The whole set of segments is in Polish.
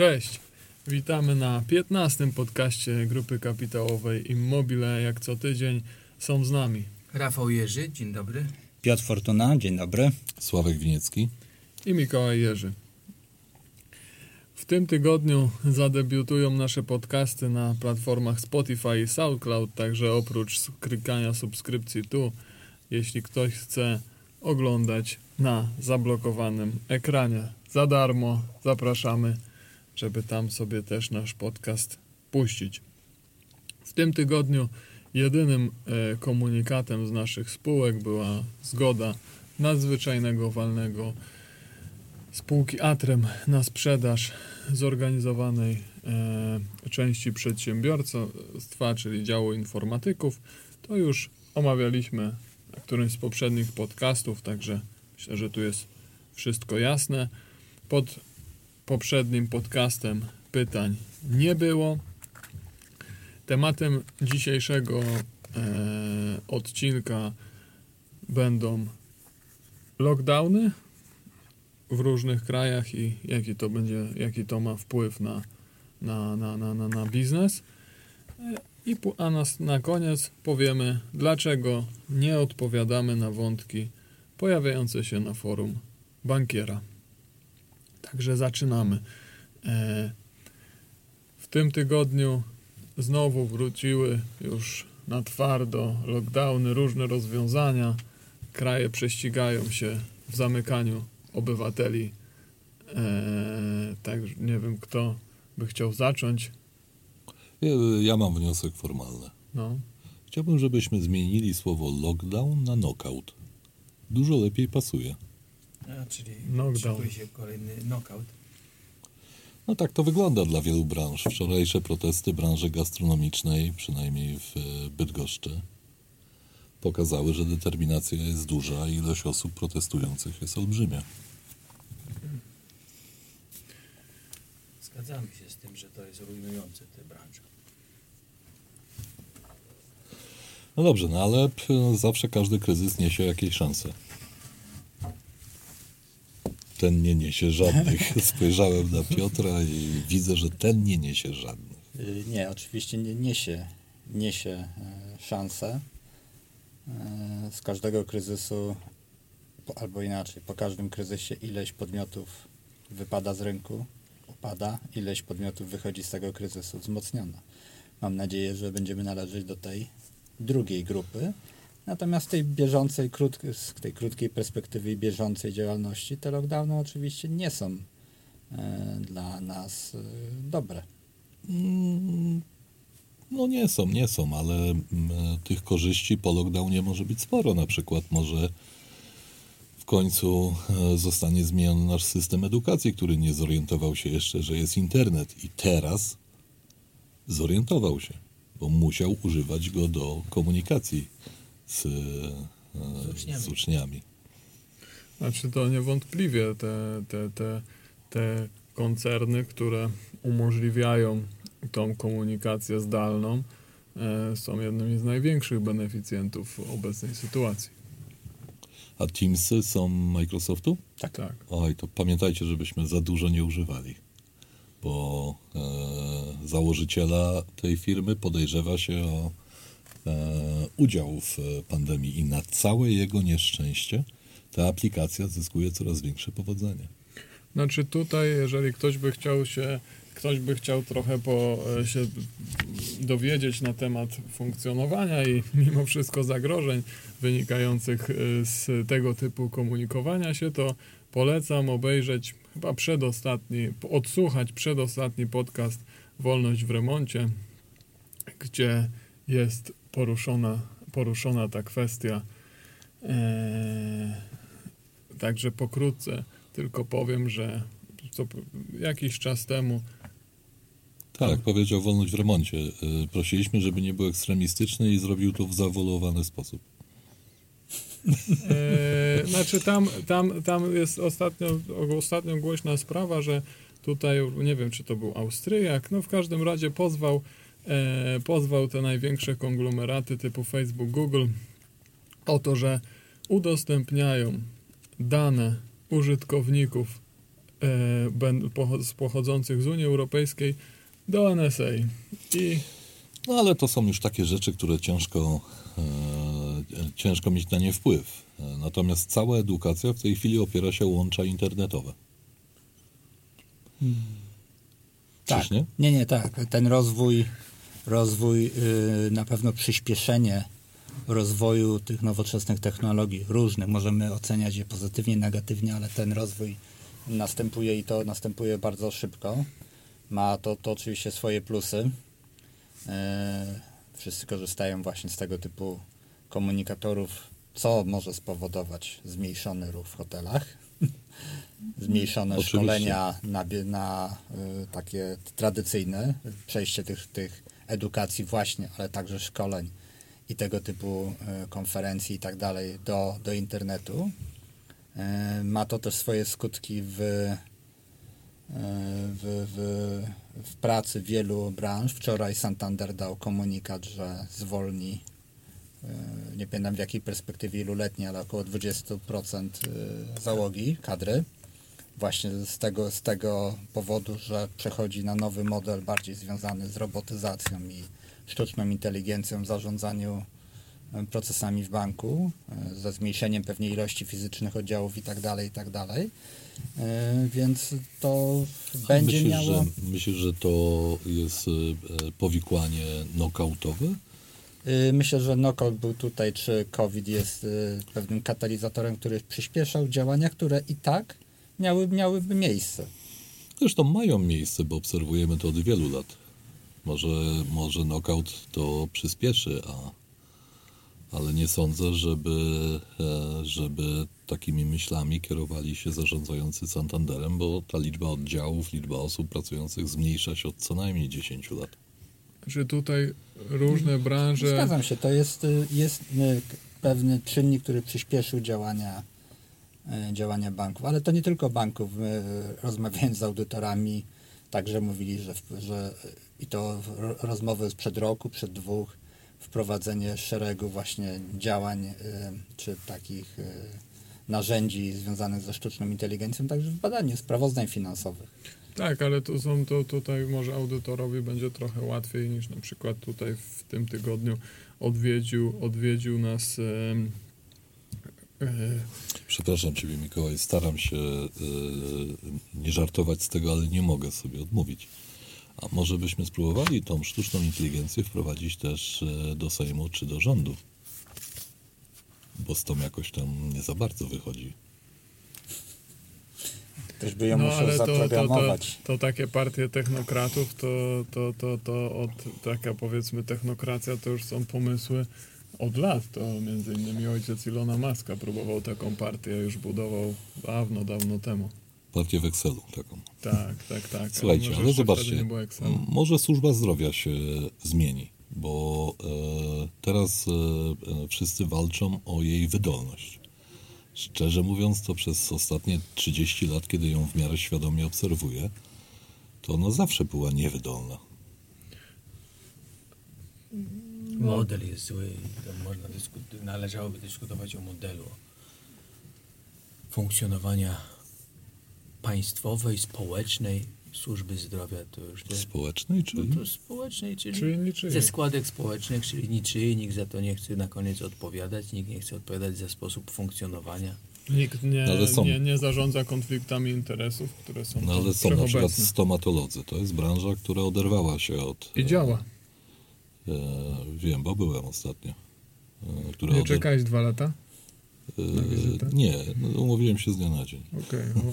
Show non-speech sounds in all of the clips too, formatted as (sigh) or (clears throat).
Cześć! Witamy na 15. podcaście grupy kapitałowej Immobile. Jak co tydzień są z nami Rafał Jerzy, dzień dobry. Piotr Fortuna, dzień dobry. Sławek Winiecki. i Mikołaj Jerzy. W tym tygodniu zadebiutują nasze podcasty na platformach Spotify i SoundCloud, także oprócz klikania subskrypcji tu, jeśli ktoś chce oglądać na zablokowanym ekranie za darmo, zapraszamy, żeby tam sobie też nasz podcast puścić. W tym tygodniu jedynym e, komunikatem z naszych spółek była zgoda nadzwyczajnego walnego spółki Atrem na sprzedaż zorganizowanej e, części przedsiębiorstwa, czyli działu informatyków. To już omawialiśmy na którymś z poprzednich podcastów, także myślę, że tu jest wszystko jasne. Pod poprzednim podcastem pytań nie było. Tematem dzisiejszego e, odcinka będą lockdowny w różnych krajach i jaki to będzie, jaki to ma wpływ na, na, na, na, na, na biznes. I a nas na koniec powiemy, dlaczego nie odpowiadamy na wątki pojawiające się na forum bankiera. Także zaczynamy. E, w tym tygodniu znowu wróciły już na twardo lockdowny, różne rozwiązania. Kraje prześcigają się w zamykaniu obywateli. Eee, tak, nie wiem, kto by chciał zacząć. Ja, ja mam wniosek formalny. No, Chciałbym, żebyśmy zmienili słowo lockdown na knockout. Dużo lepiej pasuje. A, czyli Knockdown. się kolejny knockout. No tak to wygląda dla wielu branż. Wczorajsze protesty branży gastronomicznej, przynajmniej w e, Bydgoszczy, pokazały, że determinacja jest duża i ilość osób protestujących jest olbrzymia. Zgadzamy się z tym, że to jest rujnujące tę branżę. No dobrze, no ale zawsze każdy kryzys niesie jakieś szanse. Ten nie niesie żadnych. (laughs) Spojrzałem na Piotra i widzę, że ten nie niesie żadnych. Y, Nie, oczywiście nie niesie, niesie e, szanse. E, Z każdego kryzysu, albo inaczej, po każdym kryzysie ileś podmiotów wypada z rynku, upada, ileś podmiotów wychodzi z tego kryzysu wzmocniona. Mam nadzieję, że będziemy należeć do tej drugiej grupy. Natomiast tej bieżącej, krótk, z tej krótkiej perspektywy bieżącej działalności te lockdowny oczywiście nie są e, dla nas e, dobre. Mm, No nie są, nie są, ale mm, tych korzyści po lockdownie może być sporo. Na przykład może w końcu e, zostanie zmieniony nasz system edukacji, który nie zorientował się jeszcze, że jest internet i teraz zorientował się, bo musiał używać go do komunikacji z, e, Z uczniami. z uczniami. znaczy to niewątpliwie te, te, te, te koncerny, które umożliwiają tą komunikację zdalną, e, są jednymi z największych beneficjentów obecnej sytuacji. A Teamsy są Microsoftu? Tak. tak. Oj, to pamiętajcie, żebyśmy za dużo nie używali, bo e, założyciela tej firmy podejrzewa się o e, udział w e, pandemii i na całe jego nieszczęście ta aplikacja zyskuje coraz większe powodzenie. Znaczy tutaj, jeżeli ktoś by chciał się, ktoś by chciał trochę po, e, się dowiedzieć na temat funkcjonowania i (laughs) mimo wszystko zagrożeń wynikających e, z tego typu komunikowania się, to polecam obejrzeć chyba przedostatni, odsłuchać przedostatni podcast Wolność w remoncie, gdzie jest poruszona, poruszona ta kwestia. Eee, także pokrótce tylko powiem, że co, jakiś czas temu Tak, powiedział wolność w remoncie. E, prosiliśmy, żeby nie był ekstremistyczny i zrobił to w zawolowany sposób. E, znaczy tam, tam, tam jest ostatnio, ostatnio głośna sprawa, że tutaj, nie wiem czy to był Austriak, no w każdym razie pozwał, e, pozwał te największe konglomeraty typu Facebook, Google o to, że udostępniają dane użytkowników e, pochodzących z Unii Europejskiej do NSA. I No ale to są już takie rzeczy, które ciężko, e, ciężko mieć na nie wpływ. E, Natomiast cała edukacja w tej chwili opiera się o łącza internetowe. Tak. Czyż nie? Nie, nie, tak. Ten rozwój, rozwój yy, na pewno przyspieszenie rozwoju tych nowoczesnych technologii różnych. Możemy oceniać je pozytywnie, negatywnie, ale ten rozwój następuje i to następuje bardzo szybko. Ma to, to oczywiście swoje plusy. Yy, wszyscy korzystają właśnie z tego typu komunikatorów, co może spowodować zmniejszony ruch w hotelach. (laughs) Zmniejszone Oczywiście. szkolenia na, na y, takie tradycyjne, przejście tych, tych edukacji właśnie, ale także szkoleń i tego typu y, konferencji i tak dalej do, do internetu. Y, ma to też swoje skutki w, y, w, w, w pracy wielu branż. Wczoraj Santander dał komunikat, że zwolni nie pamiętam w jakiej perspektywie iluletniej, ale około 20% y, załogi, kadry. Właśnie z tego, z tego powodu, że przechodzi na nowy model bardziej związany z robotyzacją i sztuczną inteligencją w zarządzaniu y, procesami w banku, y, ze zmniejszeniem pewnej ilości fizycznych oddziałów i tak dalej, i tak dalej. Y, Więc to będzie myślisz, miało... że, myślisz, że to jest e, powikłanie knockoutowe? Y, Myślę, że knockout był tutaj, czy COVID jest pewnym katalizatorem, który przyspieszał działania, które i tak miały, miałyby miejsce. Zresztą mają miejsce, bo obserwujemy to od wielu lat. Może, może knockout to przyspieszy, a, ale nie sądzę, żeby, e, żeby takimi myślami kierowali się zarządzający Santanderem, bo ta liczba oddziałów, liczba osób pracujących zmniejsza się od co najmniej 10 lat. że tutaj różne branże. Zgadzam się, to jest, jest k- pewny czynnik, który przyspieszył działania, działania banków, ale to nie tylko banków. My, y, rozmawiając z audytorami, także mówili, że, że y, i to rozmowy sprzed roku, przed dwóch, wprowadzenie szeregu właśnie działań czy takich narzędzi związanych ze sztuczną inteligencją, także w badaniu sprawozdań finansowych. Tak, ale to są to tutaj może audytorowi będzie trochę łatwiej niż na przykład tutaj w tym tygodniu odwiedził, odwiedził nas e, Przepraszam Ciebie, Mikołaj, staram się e, nie żartować z tego, ale nie mogę sobie odmówić. A może byśmy spróbowali tą sztuczną inteligencję wprowadzić też e, do Sejmu czy do rządu? Bo z tą jakoś tam nie za bardzo wychodzi. Też by ją no musiał ale to, to, to, to takie partie technokratów, to, to, to, to od taka powiedzmy technokracja to już są pomysły od lat. To między innymi ojciec Ilona Maska próbował taką partię, już budował dawno, dawno temu. Partię w Excelu taką. Tak, tak, tak. Słuchajcie, ale zobaczcie, może służba zdrowia się zmieni, bo e, teraz e, e, wszyscy walczą o jej wydolność. Szczerze mówiąc, to przez ostatnie 30 lat, kiedy ją w miarę świadomie obserwuję, to ona zawsze była niewydolna. Model jest zły. To można dysku- należałoby dyskutować o modelu funkcjonowania państwowej, społecznej służby zdrowia. To już te, Społecznej, czyli no to społecznej, czyli, Czyli niczyjej. ze składek społecznych, czyli niczyjej, nikt za to nie chce na koniec odpowiadać, nikt nie chce odpowiadać za sposób funkcjonowania. Nikt nie, Ale są- nie, nie zarządza konfliktami interesów, które są no, ale są na przykład wszechobecne. stomatolodzy. To jest branża, która oderwała się od... I działa. E, wiem, bo byłem ostatnio. E, która Nie czekałeś dwa lata? e? Nie, no, umówiłem się z dnia na dzień. Okej. (laughs) o.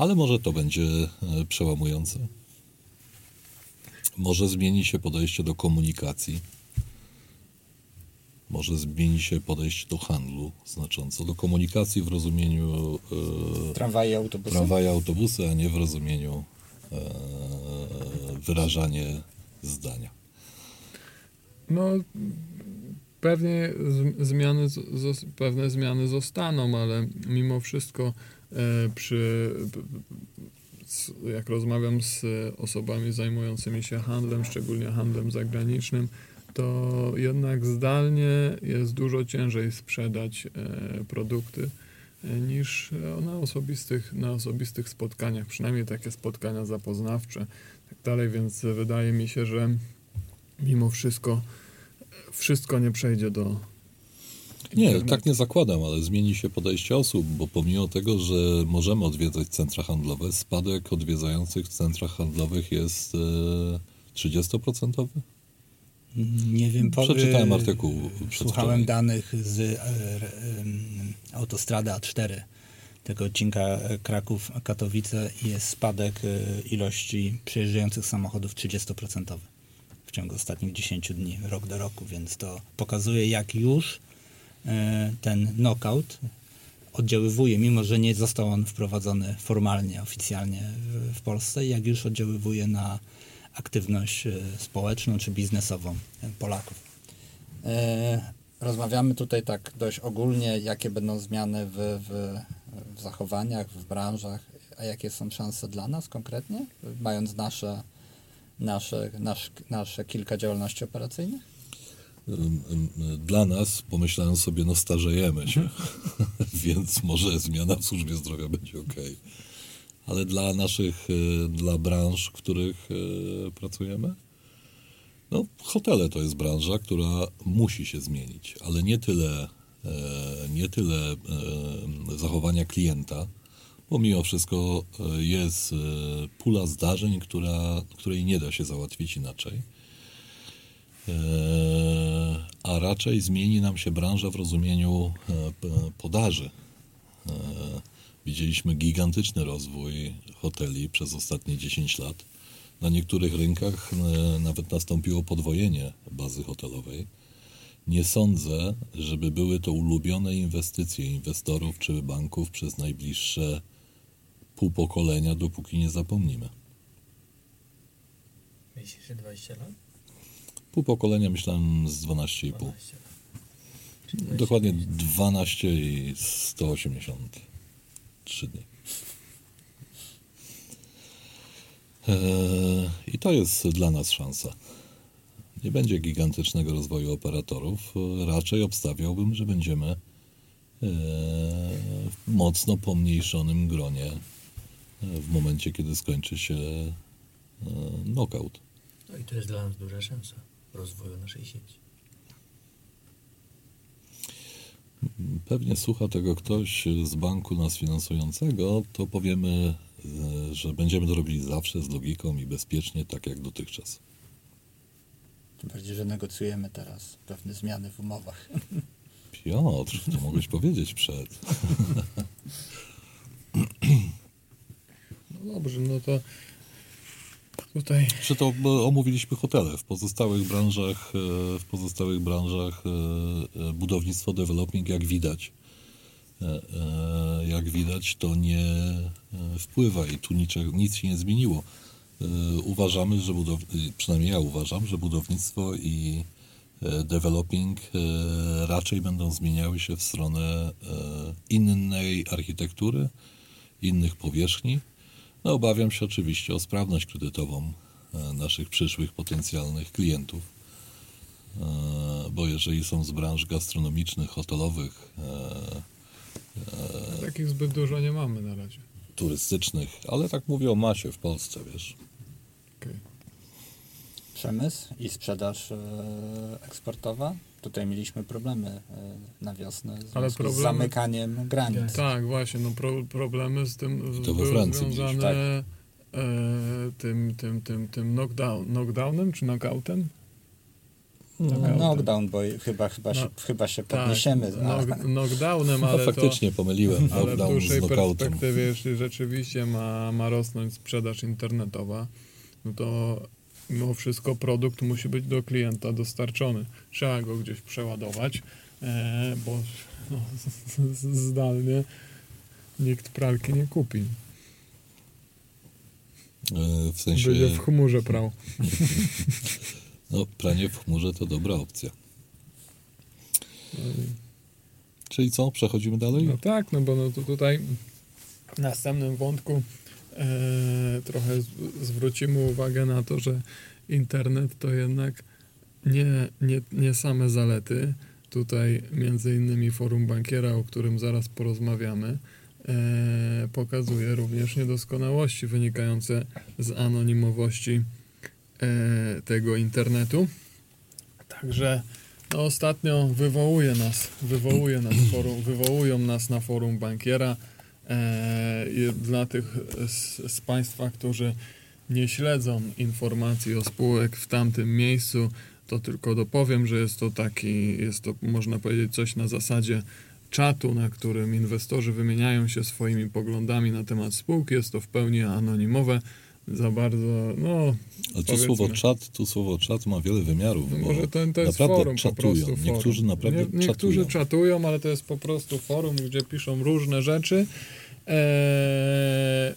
Ale może to będzie przełamujące. Może zmieni się podejście do komunikacji. Może zmieni się podejście do handlu znacząco. Do komunikacji w rozumieniu e, Tramwaje autobusy? tramwaje, autobusy, a nie w rozumieniu e, wyrażanie zdania. No, pewnie zmiany, pewne zmiany zostaną, ale mimo wszystko e, przy, jak rozmawiam z osobami zajmującymi się handlem, szczególnie handlem zagranicznym, to jednak zdalnie jest dużo ciężej sprzedać e, produkty e, niż na osobistych, na osobistych spotkaniach, przynajmniej takie spotkania zapoznawcze, dalej, więc wydaje mi się, że mimo wszystko wszystko nie przejdzie do Nie, tak nie zakładam, ale zmieni się podejście osób, bo pomimo tego, że możemy odwiedzać centra handlowe, spadek odwiedzających w centrach handlowych jest e, 30%? Nie wiem, po- Przeczytałem artykuł. Słuchałem danych z e, e, autostrady A4, tego odcinka e, Kraków-Katowice jest spadek e, ilości przejeżdżających samochodów 30% w ciągu ostatnich 10 dni, rok do roku, więc to pokazuje jak już e, ten knockout oddziaływuje, mimo że nie został on wprowadzony formalnie, oficjalnie w, Polsce, jak już oddziaływuje na aktywność społeczną czy biznesową Polaków. Rozmawiamy tutaj tak dość ogólnie, jakie będą zmiany w, w, w zachowaniach, w branżach, a jakie są szanse dla nas konkretnie, mając nasze, nasze, nasz, nasze kilka działalności operacyjnych? Dla nas, pomyślałem sobie, no starzejemy się, (laughs) więc może zmiana w służbie zdrowia będzie ok. Ale dla naszych, y, dla branż, w których y, pracujemy, no hotele to jest branża, która musi się zmienić, ale nie tyle, e, nie tyle e, zachowania klienta, bo mimo wszystko e, jest e, pula zdarzeń, która, której nie da się załatwić inaczej. A raczej zmieni nam się branża w rozumieniu e, podaży. Widzieliśmy gigantyczny rozwój hoteli przez ostatnie 10 lat. Na niektórych rynkach e, nawet nastąpiło podwojenie bazy hotelowej. Nie sądzę, żeby były to ulubione inwestycje inwestorów czy banków przez najbliższe pół pokolenia, dopóki nie zapomnimy. Myślisz, że 20 lat? Pół pokolenia myślałem z 12,5. 12 lat. Czyli Dokładnie 25. 12 i 183 dni. Eee, I to jest dla nas szansa. Nie będzie gigantycznego rozwoju operatorów. Raczej obstawiałbym, że będziemy e, w mocno pomniejszonym gronie e, w momencie, kiedy skończy się e, knockout. No i to jest dla nas duża szansa rozwoju naszej sieci. Pewnie słucha tego ktoś z banku nas finansującego, to powiemy, że będziemy to robili zawsze z logiką i bezpiecznie, tak jak dotychczas. Tym bardziej, że negocjujemy teraz pewne zmiany w umowach. Piotr, to mogłeś powiedzieć przed. No dobrze, no to tutaj Czy to omówiliśmy hotele. W pozostałych branżach, e, w pozostałych branżach e, e, budownictwo, developing, jak widać, jak widać, to nie wpływa i tu niczego, nic się nie zmieniło. E, Uważamy, że budow... e, przynajmniej ja uważam, że budownictwo i e, developing e, raczej będą zmieniały się w stronę innej architektury, innych powierzchni. No, obawiam się oczywiście o sprawność kredytową naszych przyszłych potencjalnych klientów, bo jeżeli są z branż gastronomicznych, hotelowych, takich zbyt dużo nie mamy na razie. Turystycznych, ale tak mówię o masie w Polsce, wiesz. Okej. Przemysł i sprzedaż e, eksportowa. Tutaj mieliśmy problemy e, na wiosnę w Ale związku z problemy- zamykaniem granic. Tak, właśnie, no pro, problemy z tym to były Francji związane tak. tym, tym, tym, tym knockdown, knockdownem czy knockoutem? No, Knockoutem. knockdown, bo chyba, chyba, się, No, chyba się Tak, podniesiemy. a- knock, (laughs) knockdownem, No, ale to... faktycznie pomyliłem Ale w knockdown dłuższej perspektywie, jeśli rzeczywiście ma, ma rosnąć sprzedaż internetowa, no to mimo wszystko produkt musi być do klienta dostarczony. Trzeba go gdzieś przeładować, e, bo no, (laughs) zdalnie nikt pralki nie kupi. E, W sensie, Będzie w chmurze prał. (laughs) no, pranie w chmurze to dobra opcja. Czyli co, przechodzimy dalej? No tak, no bo no to tutaj w następnym wątku e, trochę z, zwrócimy uwagę na to, że internet to jednak nie, nie, nie same zalety, tutaj między innymi forum bankiera, o którym zaraz porozmawiamy, e, pokazuje również niedoskonałości wynikające z anonimowości tego internetu. Także no, ostatnio wywołuje nas, wywołuje nas forum, wywołują nas na forum bankiera. E, dla tych z, z Państwa, którzy nie śledzą informacji o spółek w tamtym miejscu, to tylko dopowiem, że jest to taki, jest to można powiedzieć coś na zasadzie czatu, na którym inwestorzy wymieniają się swoimi poglądami na temat spółki. Jest to w pełni anonimowe. Za bardzo, no. Ale tu słowo czat, tu słowo czat ma wiele wymiarów. no bo może to, to jest naprawdę forum po czatują. prostu. Forum. Niektórzy naprawdę Nie, niektórzy czatują. czatują, ale to jest po prostu forum, gdzie piszą różne rzeczy. Eee,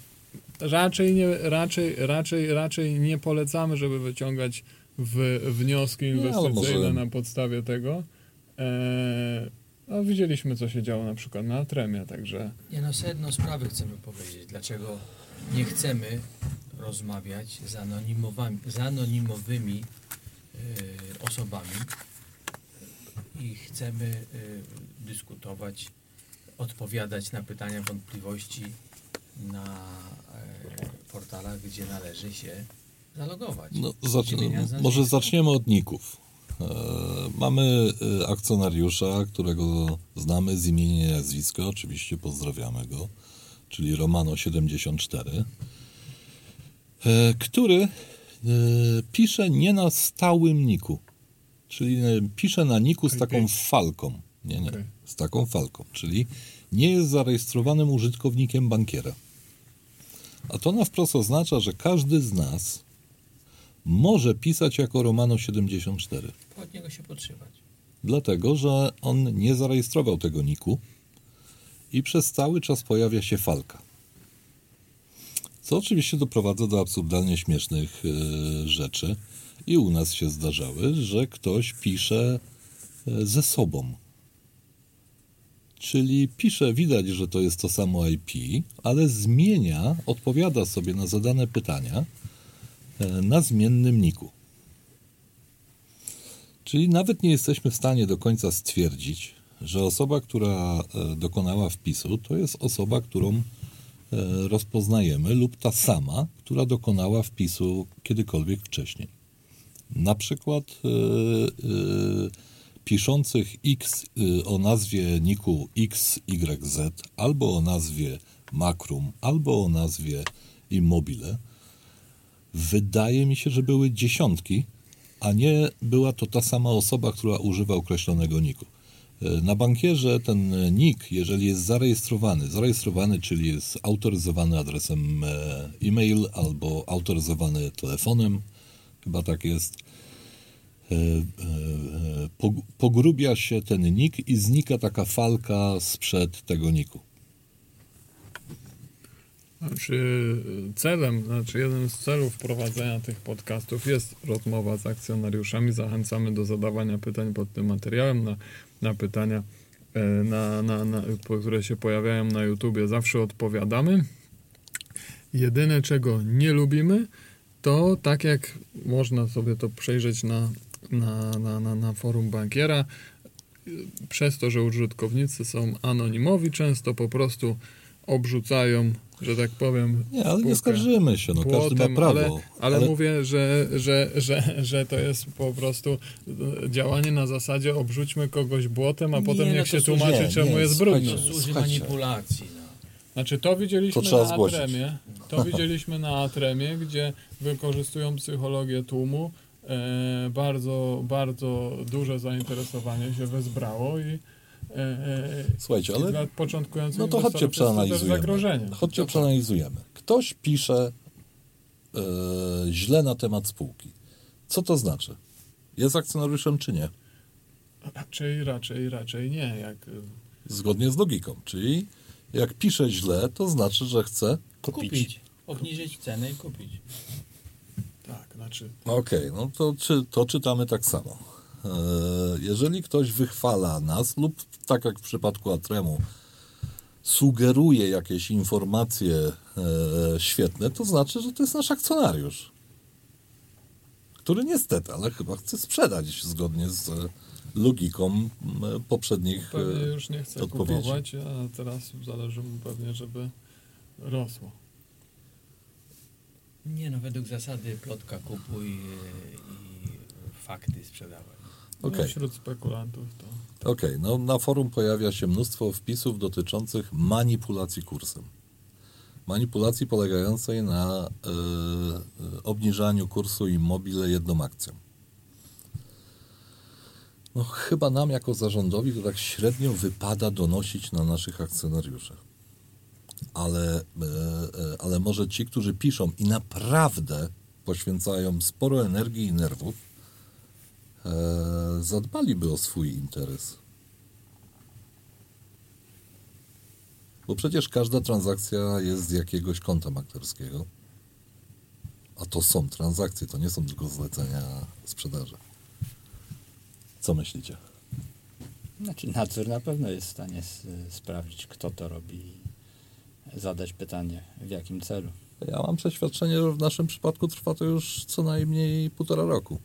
raczej, nie, raczej, raczej, raczej nie polecamy, żeby wyciągać w, wnioski inwestycyjne może- na podstawie tego. Eee, no, widzieliśmy, co się działo na przykład na Atremie, także Nie no, sedno sprawy chcemy powiedzieć. Dlaczego nie chcemy rozmawiać z, z anonimowymi e, osobami i chcemy e, dyskutować, odpowiadać na pytania, wątpliwości na e, portalach, gdzie należy się zalogować. No, może zaczniemy od ników. Mamy akcjonariusza, którego znamy z imienia i nazwiska, oczywiście pozdrawiamy go, czyli Romano74, e, który e, pisze nie na stałym niku, czyli e, pisze na niku z taką falką. Nie, nie, z taką falką, czyli nie jest zarejestrowanym użytkownikiem bankiera. A to na wprost oznacza, że każdy z nas może pisać jako Romano74. Od niego się podszywać. Dlatego, że on nie zarejestrował tego niku i przez cały czas pojawia się falka. Co oczywiście doprowadza do absurdalnie śmiesznych e, rzeczy. I u nas się zdarzały, że ktoś pisze e, ze sobą. Czyli pisze, widać, że to jest to samo IP, ale zmienia, odpowiada sobie na zadane pytania e, na zmiennym niku. Czyli nawet nie jesteśmy w stanie do końca stwierdzić, że osoba, która dokonała wpisu, to jest osoba, którą rozpoznajemy, lub ta sama, która dokonała wpisu kiedykolwiek wcześniej. Na przykład e, e, piszących X e, o nazwie niku XYZ, albo o nazwie Macrum, albo o nazwie Immobile, wydaje mi się, że były dziesiątki, a nie była to ta sama osoba, która używa określonego niku. E, Na bankierze ten e, nick, jeżeli jest zarejestrowany, zarejestrowany, czyli jest autoryzowany adresem e, e-mail albo autoryzowany telefonem, chyba tak jest, pog- pogrubia się ten nick i znika taka falka sprzed tego niku. Znaczy celem, znaczy jeden z celów prowadzenia tych podcastów jest rozmowa z akcjonariuszami. Zachęcamy do zadawania pytań pod tym materiałem, na, na pytania, e, na, na, na, które się pojawiają na YouTubie. Zawsze odpowiadamy. Jedyne, czego nie lubimy, to tak jak można sobie to przejrzeć na, na, na, na, na forum bankiera, przez to, że użytkownicy są anonimowi, często po prostu obrzucają, że tak powiem. Nie, ale nie skarżymy się, no każdy ma prawo. Ale, ale, mówię, że, że, że, że to jest po prostu działanie na zasadzie obrzućmy kogoś błotem, a Nie, potem no niech to się tłumaczy, nie, czemu nie, jest brudny. To służy manipulacji. No. Znaczy to widzieliśmy To na zgłosić. Atremie, to (laughs) widzieliśmy na Atremie, gdzie wykorzystują psychologię tłumu. E, bardzo, bardzo duże zainteresowanie się wezbrało i Słuchajcie, i ale dla początkujących No to chodźcie inwestorów jest to przeanalizujemy. Chodźcie przeanalizujemy. Ktoś pisze e, źle na temat spółki. Co to znaczy? Jest akcjonariuszem czy nie? Raczej, raczej, raczej nie. Jak, e, Zgodnie z logiką. Czyli jak pisze źle, to znaczy, że chce Kupić. Kupić. Obniżyć cenę i kupić. tak, znaczy Okej, no to, czy, to czytamy tak samo. E, jeżeli ktoś wychwala nas lub tak jak w przypadku Atremu sugeruje jakieś informacje e, świetne, to znaczy, że to jest nasz akcjonariusz. Który niestety, ale chyba chce sprzedać zgodnie z logiką m, poprzednich Pewnie e, już nie chce odpowiedzi. kupować, a teraz zależy mu pewnie, żeby rosło. Nie no, według zasady plotka kupuj e, i fakty sprzedawaj. No, Okej. wśród spekulantów to Okej, no na forum pojawia się mnóstwo wpisów dotyczących manipulacji kursem. Manipulacji polegającej na e, obniżaniu kursu immobile jedną akcją. No chyba nam jako zarządowi to tak średnio wypada donosić na naszych akcjonariuszach. Ale, e, e, ale może ci, którzy piszą i naprawdę poświęcają sporo energii i nerwów, zadbaliby o swój interes. Bo przecież każda transakcja jest z jakiegoś konta maklerskiego. A to są transakcje, to nie są tylko zlecenia sprzedaży. Co myślicie? Znaczy nadzór na pewno jest w stanie sprawdzić, kto to robi i zadać pytanie, w jakim celu. Ja mam przeświadczenie, że w naszym przypadku trwa to już co najmniej półtora roku.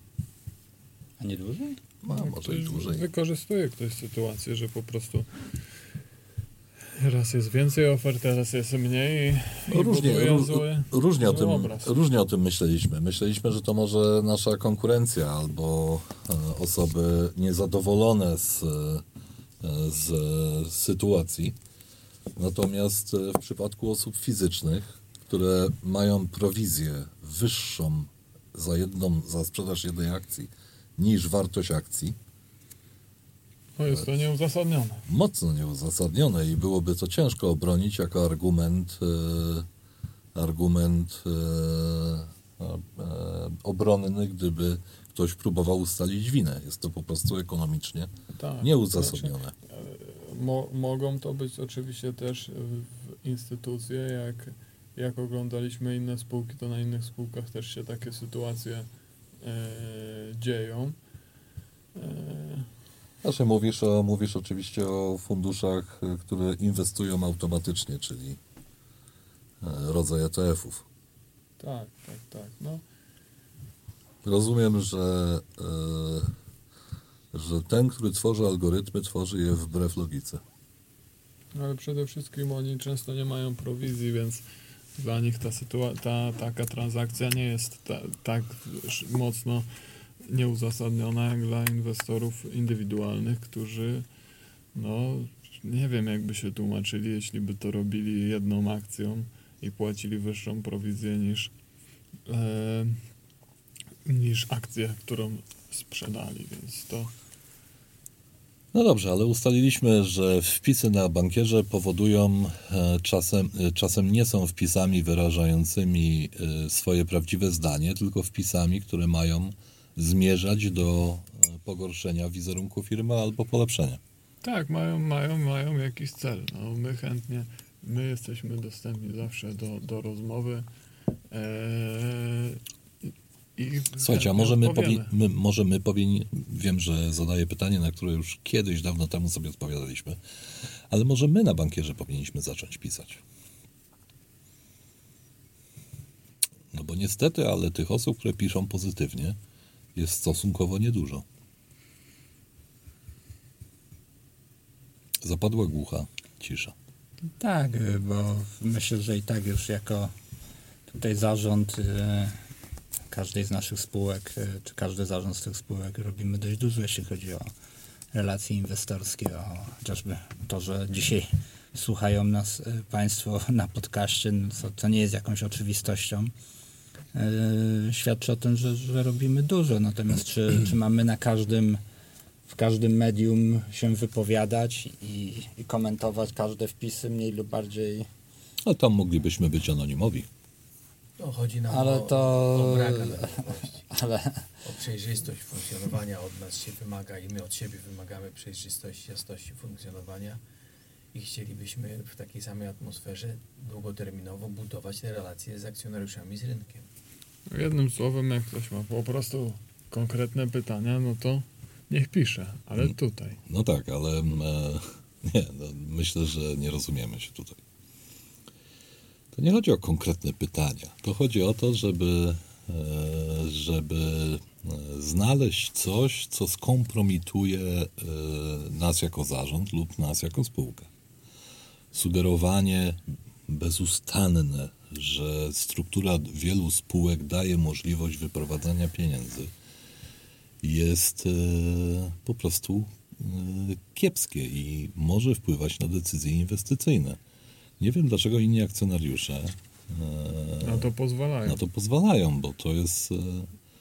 A nie dłużej? A może i ktoś dłużej. Wykorzystuje ktoś sytuację, że po prostu raz jest więcej ofert, a raz jest mniej i, i Różnie, ró- zły, różnie, o tym, obraz. różnie o tym myśleliśmy. Myśleliśmy, że to może nasza konkurencja albo e, osoby niezadowolone z, e, z e, sytuacji. Natomiast w przypadku osób fizycznych, które mają prowizję wyższą za, jedną, za sprzedaż jednej akcji niż wartość akcji, No jest to nieuzasadnione. mocno nieuzasadnione i byłoby to ciężko obronić jako argument e, argument e, e, obronny, gdyby ktoś próbował ustalić winę. Jest to po prostu ekonomicznie Tak, nieuzasadnione. Mo, mogą to być oczywiście też instytucje, jak, jak oglądaliśmy inne spółki, to na innych spółkach też się takie sytuacje e, dzieją. E, Znaczy mówisz, o, mówisz oczywiście o funduszach, e, które inwestują automatycznie, czyli e, rodzaj ETF-ów. tak, tak, tak. No, Rozumiem, że, e, że ten, który tworzy algorytmy, tworzy je wbrew logice. ale przede wszystkim oni często nie mają prowizji, więc dla nich ta, sytua- ta taka transakcja nie jest ta, tak mocno nieuzasadniona jak dla inwestorów indywidualnych, którzy no nie wiem jakby się tłumaczyli, jeśli by to robili jedną akcją i płacili wyższą prowizję niż e, niż akcję, którą sprzedali, więc to No dobrze, ale ustaliliśmy, że wpisy na bankierze powodują e, czasem, e, czasem nie są wpisami wyrażającymi e, swoje prawdziwe zdanie, tylko wpisami, które mają zmierzać do pogorszenia wizerunku firmy albo polepszenia. Tak, mają, mają, mają jakiś cel. No, my chętnie, my jesteśmy dostępni zawsze do, do rozmowy. Eee, i Słuchajcie, a może my, powi- my, może my powinni, wiem, że zadaję pytanie, na które już kiedyś, dawno temu sobie odpowiadaliśmy, ale może my na bankierze powinniśmy zacząć pisać. No bo niestety, ale tych osób, które piszą pozytywnie, jest stosunkowo niedużo. Zapadła głucha cisza. Tak, bo myślę, że i tak już jako tutaj zarząd y, każdej z naszych spółek, y, czy każdy zarząd z tych spółek robimy dość dużo, jeśli chodzi o relacje inwestorskie, o chociażby to, że dzisiaj słuchają nas y, Państwo (laughs) na podcaście, no to, to nie jest jakąś oczywistością. Y, Świadczy o tym, że, że robimy dużo. Natomiast czy, (clears throat) czy mamy na każdym w każdym medium się wypowiadać i, i komentować każde wpisy mniej lub bardziej. A tam moglibyśmy być anonimowi. No, chodzi nam Ale o, to- o brak anonimowości, (laughs) Ale o przejrzystość funkcjonowania od nas się wymaga i my od siebie wymagamy przejrzystości, jasności funkcjonowania i chcielibyśmy w takiej samej atmosferze długoterminowo budować te relacje z akcjonariuszami, z rynkiem. Jednym słowem, jak ktoś ma po prostu konkretne pytania, no to niech pisze, ale Mm. tutaj. No tak, ale e, nie, no, myślę, że nie rozumiemy się tutaj. To nie chodzi o konkretne pytania. To chodzi o to, żeby, e, żeby e, znaleźć coś, co skompromituje e, nas jako zarząd lub nas jako spółkę. Sugerowanie bezustanne, że struktura wielu spółek daje możliwość wyprowadzania pieniędzy, jest po prostu kiepskie i może wpływać na decyzje inwestycyjne. Nie wiem, dlaczego inni akcjonariusze e, Na to pozwalają. na to pozwalają, bo to jest. e,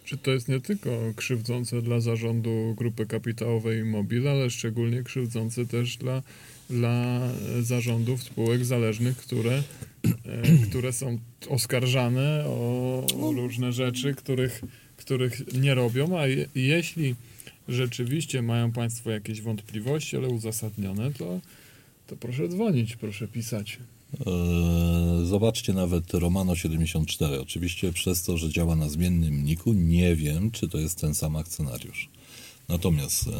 Czy to jest nie tylko krzywdzące dla zarządu grupy kapitałowej Mobil, ale szczególnie krzywdzące też dla, dla zarządów spółek zależnych, które, e, które są oskarżane o, o różne rzeczy, których, których nie robią, a je, jeśli rzeczywiście mają Państwo jakieś wątpliwości, ale uzasadnione, to, to proszę dzwonić, proszę pisać. e, Zobaczcie nawet Romano 74. Oczywiście przez to, że działa na zmiennym niku, nie wiem, czy to jest ten sam akcjonariusz. Natomiast e,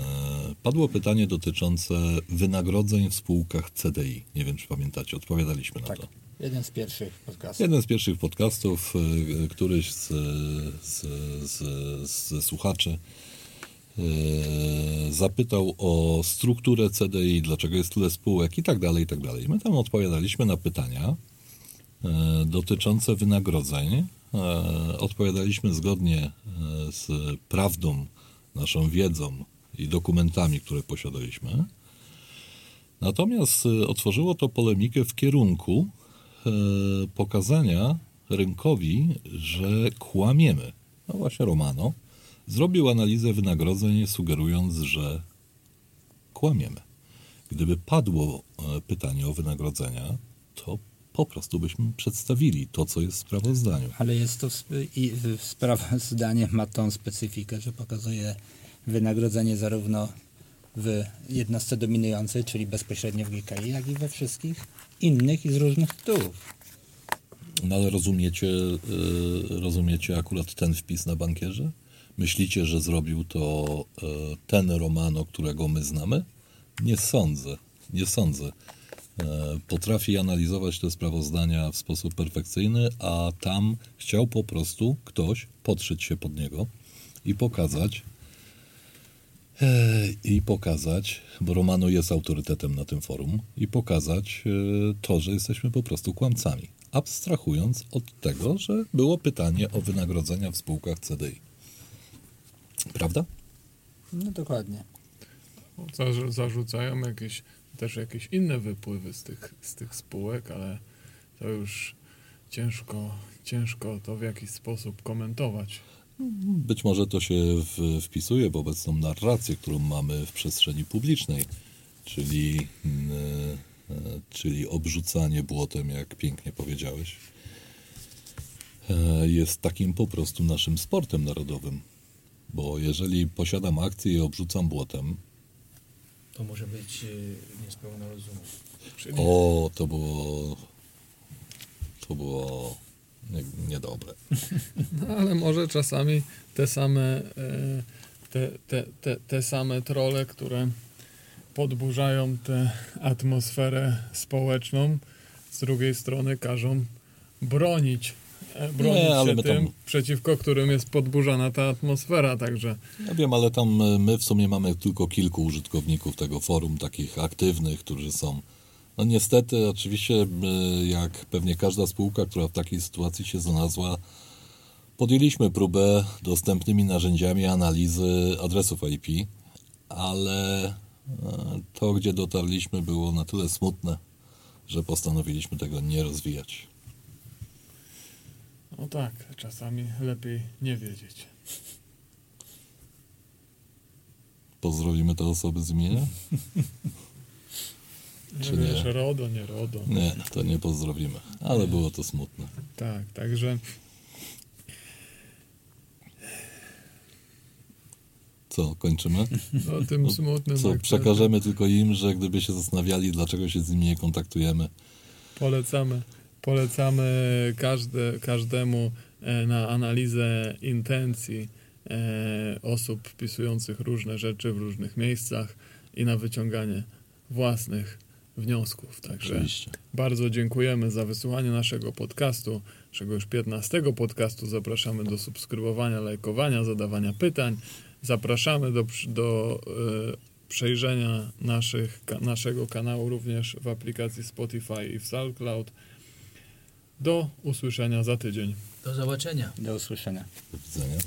padło pytanie dotyczące wynagrodzeń w spółkach CDI. Nie wiem, czy pamiętacie, odpowiadaliśmy na Tak. to. Jeden z pierwszych podcastów. Jeden z pierwszych podcastów, y, któryś z, z, z, z słuchaczy zapytał o strukturę CDI, dlaczego jest tyle spółek i tak dalej, i tak dalej. My tam odpowiadaliśmy na pytania y, dotyczące wynagrodzeń. Y, Odpowiadaliśmy zgodnie z prawdą, naszą wiedzą i dokumentami, które posiadaliśmy. Natomiast otworzyło to polemikę w kierunku pokazania rynkowi, że kłamiemy. No właśnie Romano zrobił analizę wynagrodzeń, sugerując, że kłamiemy. Gdyby padło e, pytanie o wynagrodzenia, to po prostu byśmy przedstawili to, co jest w sprawozdaniu. Ale jest to i sprawozdanie ma tą specyfikę, że pokazuje wynagrodzenie zarówno w jednostce dominującej, czyli bezpośrednio w GKI, jak i we wszystkich innych i z różnych tytułów. No ale rozumiecie, y, rozumiecie akurat ten wpis na bankierze? Myślicie, że zrobił to y, ten Romano, którego my znamy? Nie sądzę, nie sądzę. E, Potrafi analizować te sprawozdania w sposób perfekcyjny, a tam chciał po prostu ktoś podszyć się pod niego i pokazać, e, i pokazać, bo Romano jest autorytetem na tym forum, i pokazać e, to, że jesteśmy po prostu kłamcami. Abstrahując od tego, że było pytanie o wynagrodzenia w spółkach CDI. Prawda? No dokładnie. Zarzu- Zarzucają jakieś, też jakieś inne wypływy z tych, z tych spółek, ale to już ciężko, ciężko to w jakiś sposób komentować. Być może to się w, wpisuje w obecną narrację, którą mamy w przestrzeni publicznej, czyli, mm, e, czyli obrzucanie błotem, jak pięknie powiedziałeś, e, jest takim po prostu naszym sportem narodowym. Bo jeżeli posiadam akcję i obrzucam błotem, To może być y, niespełna rozumu. Czyli o, to było. To było nie, niedobre. (laughs) No, ale może czasami te same, e, te, te, te, te same trole, które podburzają tę atmosferę społeczną, z drugiej strony każą bronić, bronić Nie, ale się tym, tam- przeciwko którym jest podburzana ta atmosfera, także Ja wiem, ale tam e, my w sumie mamy tylko kilku użytkowników tego forum, takich aktywnych, którzy są. No niestety, oczywiście, e, jak pewnie każda spółka, która w takiej sytuacji się znalazła, podjęliśmy próbę dostępnymi narzędziami analizy adresów IP, ale e, to, gdzie dotarliśmy, było na tyle smutne, że postanowiliśmy tego nie rozwijać. No tak, czasami lepiej nie wiedzieć. Pozdrowimy te osoby z imienia? (laughs) Czy nie? Wiesz, RODO, nie RODO. Nie, to nie pozdrowimy, ale było to smutne. Tak, także Co, kończymy? o tym smutnym Co, przekażemy tylko im, że gdyby się zastanawiali, dlaczego się z nimi nie kontaktujemy. Polecamy, polecamy każde, każdemu e, na analizę intencji e, osób wpisujących różne rzeczy w różnych miejscach i na wyciąganie własnych wniosków. Także Oczywiście. bardzo dziękujemy za wysłuchanie naszego podcastu, naszego już 15 podcastu. Zapraszamy do subskrybowania, lajkowania, zadawania pytań. Zapraszamy do, do e, przejrzenia naszych, ka, naszego kanału również w aplikacji Spotify i w SoundCloud. Do usłyszenia za tydzień. Do zobaczenia. Do usłyszenia. Do widzenia.